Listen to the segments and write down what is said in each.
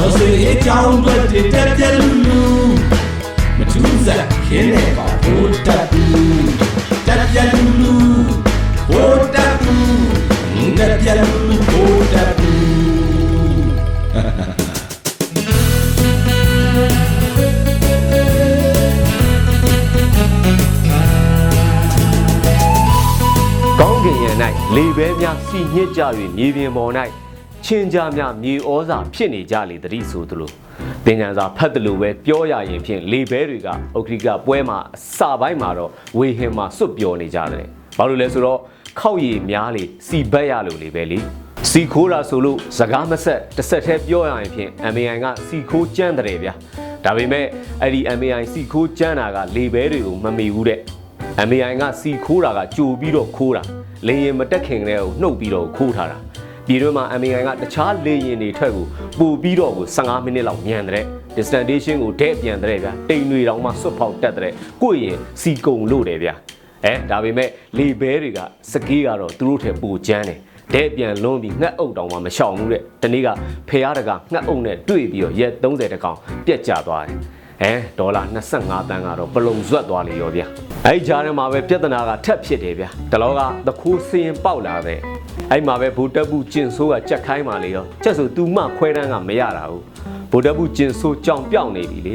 တော်စေအကြောင်းတွေတက်ပြက်လူလူမထူးစားခင်းနေပါဘိုးတက်ဘူးတက်ပြက်လူလူဘိုး တက်ဘူးတက်ပြက်လူလူဘိုးတက်ဘူးကောင်းကင်ရန်၌လေပဲများစီညစ်ကြ၍မြေပြင်ပေါ်၌ချင်းကြများမြေဩဇာဖြစ်နေကြလေတည်းဆိုသလိုသင်္ကန်းစာဖတ်တယ်လို့ပဲပြောရရင်ဖြင့်လေပဲတွေကဥက္ကဋ္ဌပွဲမှာအစပိုင်းမှာတော့ဝေဟင်မှာစွတ်ပြောနေကြတယ်ဘာလို့လဲဆိုတော့ခောက်ရည်များလေစီဘက်ရလို့လေပဲလေစီခိုးတာဆိုလို့စကားမဆက်တစ်ဆက်တည်းပြောရရင်ဖြင့် MAI ကစီခိုးကြမ်းတယ်ဗျာဒါပေမဲ့အဲ့ဒီ MAI စီခိုးကြမ်းတာကလေပဲတွေကိုမမီဘူးတဲ့ MAI ကစီခိုးတာကကြိုပြီးတော့ခိုးတာလေရင်မတက်ခင်တဲ့ကိုနှုတ်ပြီးတော့ခိုးထားတာ ပြည်တွင်းမှာ MAI ကတခြားလေရင်တွေထွက်ကိုပို့ပြီးတော့ကို15မိနစ်လောက်ညံတဲ့ destination ကိုဒဲ့ပြန်တဲ့ဗျာတိမ်တွေတောင်မှစွတ်ဖောက်တက်တဲ့ကိုယ့်ရင်စီကုံလို့တယ်ဗျာအဲဒါပေမဲ့လေဘဲတွေကစကေးကတော့သူတို့ထဲပိုကျန်းတယ်တဲ့ပြန်လွန်းပြီးငှက်အုပ်တောင်မှမရှောင်ဘူးတဲ့ဒီနေ့ကဖះတကငှက်အုပ်နဲ့တွေ့ပြီးတော့ရက်30တကောင်ပြက်ကျသွားတယ်အဲဒေါ်လာ25တန်းကတော့ပလုံဇွတ်သွားလေရောဗျာအဲ့ကြားထဲမှာပဲပြဿနာကထက်ဖြစ်တယ်ဗျာတလောကသခိုးစရင်ပေါက်လာတဲ့ အဲ့မှာပဲဘူတက်ဘူးကျင်ဆိုးကကြက်ခိုင်းပါလေရောချက်ဆိုသူမခွဲတန်းကမရတာဘူးဘူတက်ဘူးကျင်ဆိုးကြောင်ပြောက်နေပြီလေ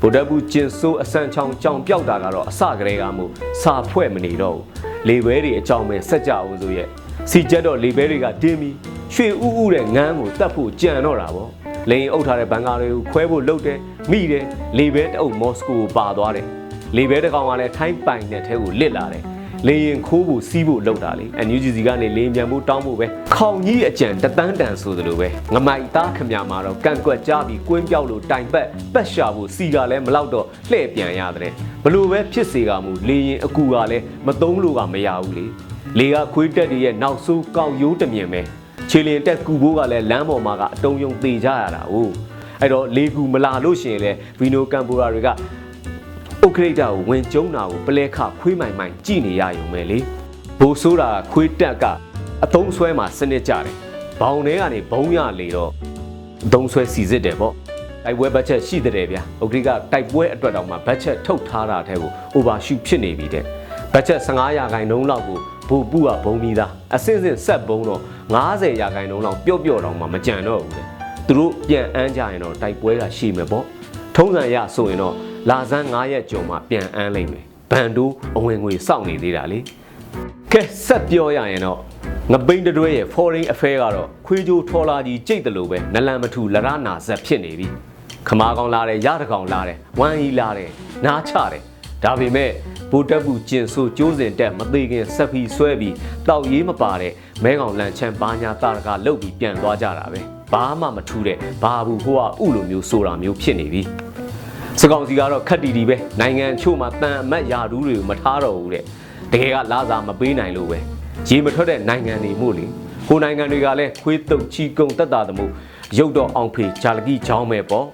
ဘူတက်ဘူးကျင်ဆိုးအစံချောင်းကြောင်ပြောက်တာကတော့အစကတည်းကမို့စာဖွဲ့မနေတော့ဘူးလေဘဲတွေအကြောင်းပဲစက်ကြအောင်ဆိုရဲ့စီချက်တော့လေဘဲတွေကတင်းပြီးရွှေဥဥတဲ့ငန်းကိုတတ်ဖို့ကြံတော့တာပေါ့လေရင်အုပ်ထားတဲ့ဘန်ကာတွေကိုခွဲဖို့လုပ်တယ်မိတယ်လေဘဲတအုပ်မော်စကိုကိုပါသွားတယ်လေဘဲတစ်ကောင်ကလည်းထိုင်းပိုင်တဲ့ထဲကိုလစ်လာတယ် လေရင်ခိုးဖို့စီးဖို့လုပ်တာလေအန်ယူဂျီစီကနေလေရင်ပြန်ဖို့တောင်းဖို့ပဲခေါင်ကြီးအကြံတတန်းတန်ဆိုသလိုပဲငမိုက်သားခမမှာတော့ကန့်ကွက်ကြပြီးကွင်းပြောက်လို့တိုင်ပတ်ပတ်ရှာဖို့စီကလည်းမလောက်တော့လှည့်ပြန်ရတယ်ဘလို့ပဲဖြစ်စေကမူလေရင်အကူကလည်းမသုံးလို့ကမရဘူးလေလေကခွေးတက်တွေရဲ့နောက်ဆိုးကောက်ရိုးတမြင်ပဲခြေလင်တက်ကူဘိုးကလည်းလမ်းပေါ်မှာကအတုံးယုံသေးကြရတာ哦အဲ့တော့လေကူမလာလို့ရှိရင်လေဗီနိုကမ်ပိုရာတွေက ဥက္ခရိတကိုဝင်ကျုံတာကိုပလဲခခွေးမိုင်မိုင်ကြည်နေရရုံပဲလေဘိုးဆိုးတာခွေးတက်ကအတုံးဆွဲမှာစနစ်ကြတယ်ဘောင်ထဲကနေဘုံရလေတော့အတုံးဆွဲစီစစ်တယ်ပေါ့တိုက်ပွဲဘတ်ချက်ရှိတဲ့ဗျာဥက္ခရိကတိုက်ပွဲအတွက်တောင်မှဘတ်ချက်ထုတ်ထားတာတဲ့ကို overshoot ဖြစ်နေပြီတဲ့ဘတ်ချက်15ရာခိုင်နှုန်းလောက်ကိုဘူပူကဘုံပြီးသားအစစ်စစ်ဆက်ဘုံတော့90ရာခိုင်နှုန်းလောက်ပျော့ပျော့တော့မှမကြံတော့ဘူးလေသူတို့ပြန်အန်းကြရင်တော့တိုက်ပွဲကရှိမယ်ပေါ့ထုံးစံရဆိုရင်တော့ လာဇန်း9ရက်ကျော်မှပြန်အန်းလိမ့်မယ်ဘန်တိုးအဝင်ငွေစောင့်နေသေးတာလေကဲဆက်ပြောရရင်တော့ငပိန်းတတွဲရဲ့ foreign affair ကတော့ခွေးကြိုးထော်လာကြီးကြိတ်တယ်လို့ပဲနလန်မထူလရနာဇက်ဖြစ်နေပြီခမာကောင်လာတယ်ရတကောင်လာတယ်ဝမ်ကြီးလာတယ်နားချတယ်ဒါပေမဲ့ဘူတက်ဘူးကျင်ဆိုကျိုးစင်တက်မသေးခင်ဆက်ပြီးဆွဲပြီးတောက်ရေးမပါတဲ့မဲကောင်လန်ချမ်းဘာညာတာတကလုတ်ပြီးပြန်သွားကြတာပဲဘာမှမထူးတဲ့ဘာဘူးဟိုကဥလိုမျိုးဆိုတာမျိုးဖြစ်နေပြီ စကောင်စီကတော့ခက်တီတီပဲနိုင်ငံချို့မှာတန်အမတ်ယာဒူးတွေကိုမထားတော့ဘူးတဲ့တကယ်ကလာစာမပေးနိုင်လို့ပဲရေမထွက်တဲ့နိုင်ငံတွေမို့လေဟိုနိုင်ငံတွေကလည်းခွေးတုပ်ချီကုံတက်တာတမို့ရုပ်တော့အောင်ဖေဂျာလကီချောင်းပဲပေါ့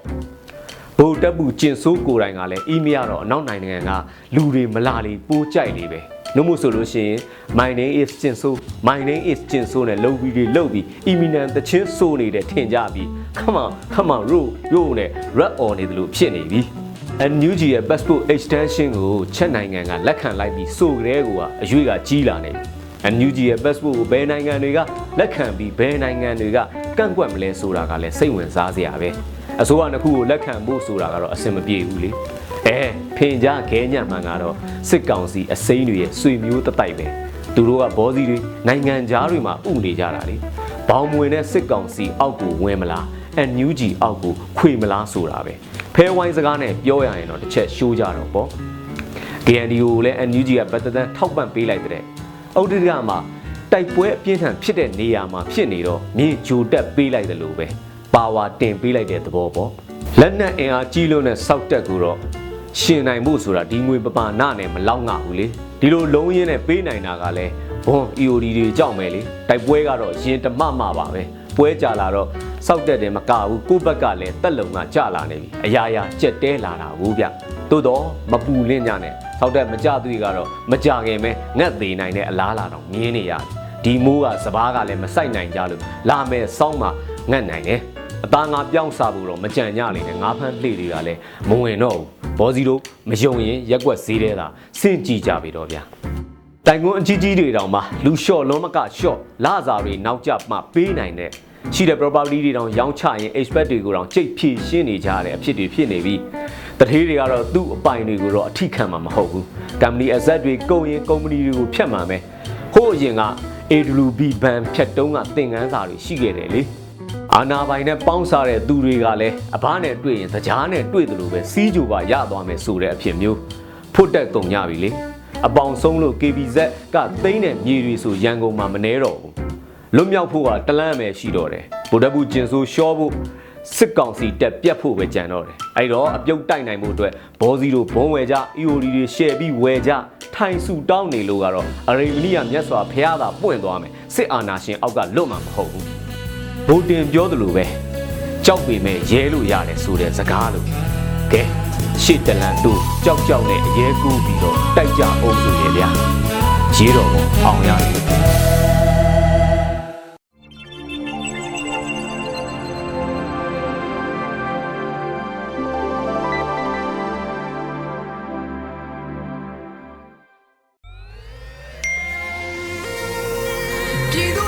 ဘိုတက်ဘူးကျင်ဆိုးကိုယ်တိုင်ကလည်းအီးမီရတော့အနောက်နိုင်ငံကလူတွေမလာလေပိုးကြိုက်လေပဲ နှုတ်မို့ဆိုလို့ရှိရင် my name is ကျင်ဆိုး my name is ကျင်ဆိုးနဲ့လုံပြီးတွေလုံပြီး imminent တချင်းဆိုးနေတဲ့ထင်ကြပြီး come on come on ro ro နဲ့ red on နေတယ်လို့ဖြစ်နေပြီ NUG ရဲ့ passport extension ကိုချက်နိုင်ငံကလက်ခံလိုက်ပြီးဆိုကြတဲ့ကအရွေးကကြီးလာနေပြီ NUG ရဲ့ passport ကိုဘယ်နိုင်ငံတွေကလက်ခံပြီးဘယ်နိုင်ငံတွေကကန့်ကွက်မလဲဆိုတာကလည်းစိတ်ဝင်စားစရာပဲအစိုးရတစ်ခုကိုလက်ခံဖို့ဆိုတာကတော့အဆင်မပြေဘူးလေအဲ ဖင်ကြားခဲညံ့မှန်ကတော့စစ်ကောင်စီအစိမ်းတွေရဲ့ဆွေမျိုးတတိုက်ပဲသူတို့ကဘောစီတွေနိုင်ငံသားတွေမှာဥနေကြတာလေဘောင်မွေနဲ့စစ်ကောင်စီအောက်ကိုဝင်မလား NUG အောက်ကိုခွေမလားဆိုတာပဲဖဲဝိုင်းစကားနဲ့ပြောရရင်တော့တစ်ချက်ရှိုးကြတော့ပေါ့ KNDO ကိုလည်း NUG ကပတ်သက်တဲ့ထောက်ပံ့ပေးလိုက်တဲ့အုတ်တရမှာတိုက်ပွဲအပြင်းထန်ဖြစ်တဲ့နေရာမှာဖြစ်နေတော့မြေဂျိုတက်ပေးလိုက်တယ်လို့ပဲပါဝါတင်ပေးလိုက်တဲ့သဘောပေါ့လက်နက်အင်အားကြီးလို့နဲ့စောက်တက်ကူတော့ ရှင်နိုင်ဖို့ဆိုတာဒီငွေပပနာနဲ့မလောက်ငါဘူးလေဒီလိုလုံးရင်းနဲ့ပေးနိုင်တာကလည်းဘွန် EOD တွေကြောက်မယ်လေတိုက်ပွဲကတော့ရင်တမမပါပဲပွဲကြလာတော့စောက်တက်တယ်မကဘူးကိုယ့်ဘက်ကလည်းတက်လုံကကြလာနေပြီအရာရာကြက်တဲလာတာဘူးဗျသို့တော့မပူလင့်ကြနဲ့စောက်တက်မကြသူတွေကတော့မကြခင်ပဲငတ်သေးနိုင်တဲ့အလားလာတော့မြင်းနေရတယ်ဒီမိုးကစပားကလည်းမဆိုင်နိုင်ကြလို့လာမယ်စောင်းမှာငတ်နိုင်တယ်အသားငါပြောင်းစားဖို့တော့မကြံ့ညလေနဲ့ငါးဖမ်းလှေတွေကလည်းမဝင်တော့ဘူး ဘောစီတို့မယုံရင်ရက်ွက်ဈေးတဲ့သာစင့်ကြည့်ကြပြီတော့ဗျာတိုင်ကွန်းအကြီးကြီးတွေတောင်မှလူလျှော့လုံးမကလျှော့လာစာတွေနောက်ကျမှပေးနိုင်တဲ့ရှိတဲ့ property တွေတောင်ရောင်းချရင် expect တွေကိုတောင်ကြိတ်ဖြည့်ရှင်းနေကြရတဲ့အဖြစ်တွေဖြစ်နေပြီးတထေးတွေကတော့သူ့အပိုင်တွေကိုတော့အထိခံမှာမဟုတ်ဘူး company asset တွေကုန်ရင် company တွေကိုဖြတ်မှာပဲဟိုးအရင်က AWB ဘန်ဖြတ်တုံးကသင်ခန်းစာတွေရှိခဲ့တယ်လေ အာနာပိုင်နဲ့ပေါင်းစားတဲ့သူတွေကလည်းအဘနဲ့တွေ့ရင်သကြားနဲ့တွေ့တယ်လို့ပဲစီးကြိုပါရသွားမယ်ဆိုတဲ့အဖြစ်မျိုးဖွတ်တက်ကုန်ကြပြီလေအပေါင်ဆုံးလို့ KBZ ကသိန်းတဲ့မြေတွေဆိုရန်ကုန်မှာမနှဲတော့ဘူးလွတ်မြောက်ဖို့ကတလန့်ပဲရှိတော့တယ်ဗိုလ်တပ်ဘူးကျင်ဆိုရှော့ဖို့စစ်ကောင်စီတက်ပြတ်ဖို့ပဲကြံတော့တယ်အဲ့တော့အပြုတ်တိုက်နိုင်ဖို့အတွက်ဘောစီတို့ဘုံဝယ်ကြ EOD တွေရှယ်ပြီးဝယ်ကြထိုင်စုတောင်းနေလို့ကတော့အရေမနီယာမြတ်စွာဘုရားသာပွင့်သွားမယ်စစ်အာဏာရှင်အောက်ကလွတ်မှာမဟုတ်ဘူး ဗိုလ်တင်ပြောသလိုပဲကြောက်ပေမဲ့ရဲလို့ရတယ်ဆိုတဲ့စကားလို့ကဲရှစ်တလန်တို့ကြောက်ကြောက်နဲ့အရဲကူးပြီးတော့တိုက်ကြအောင်ဆိုရဗျာရေတော်ကိုအောင်ရတယ်။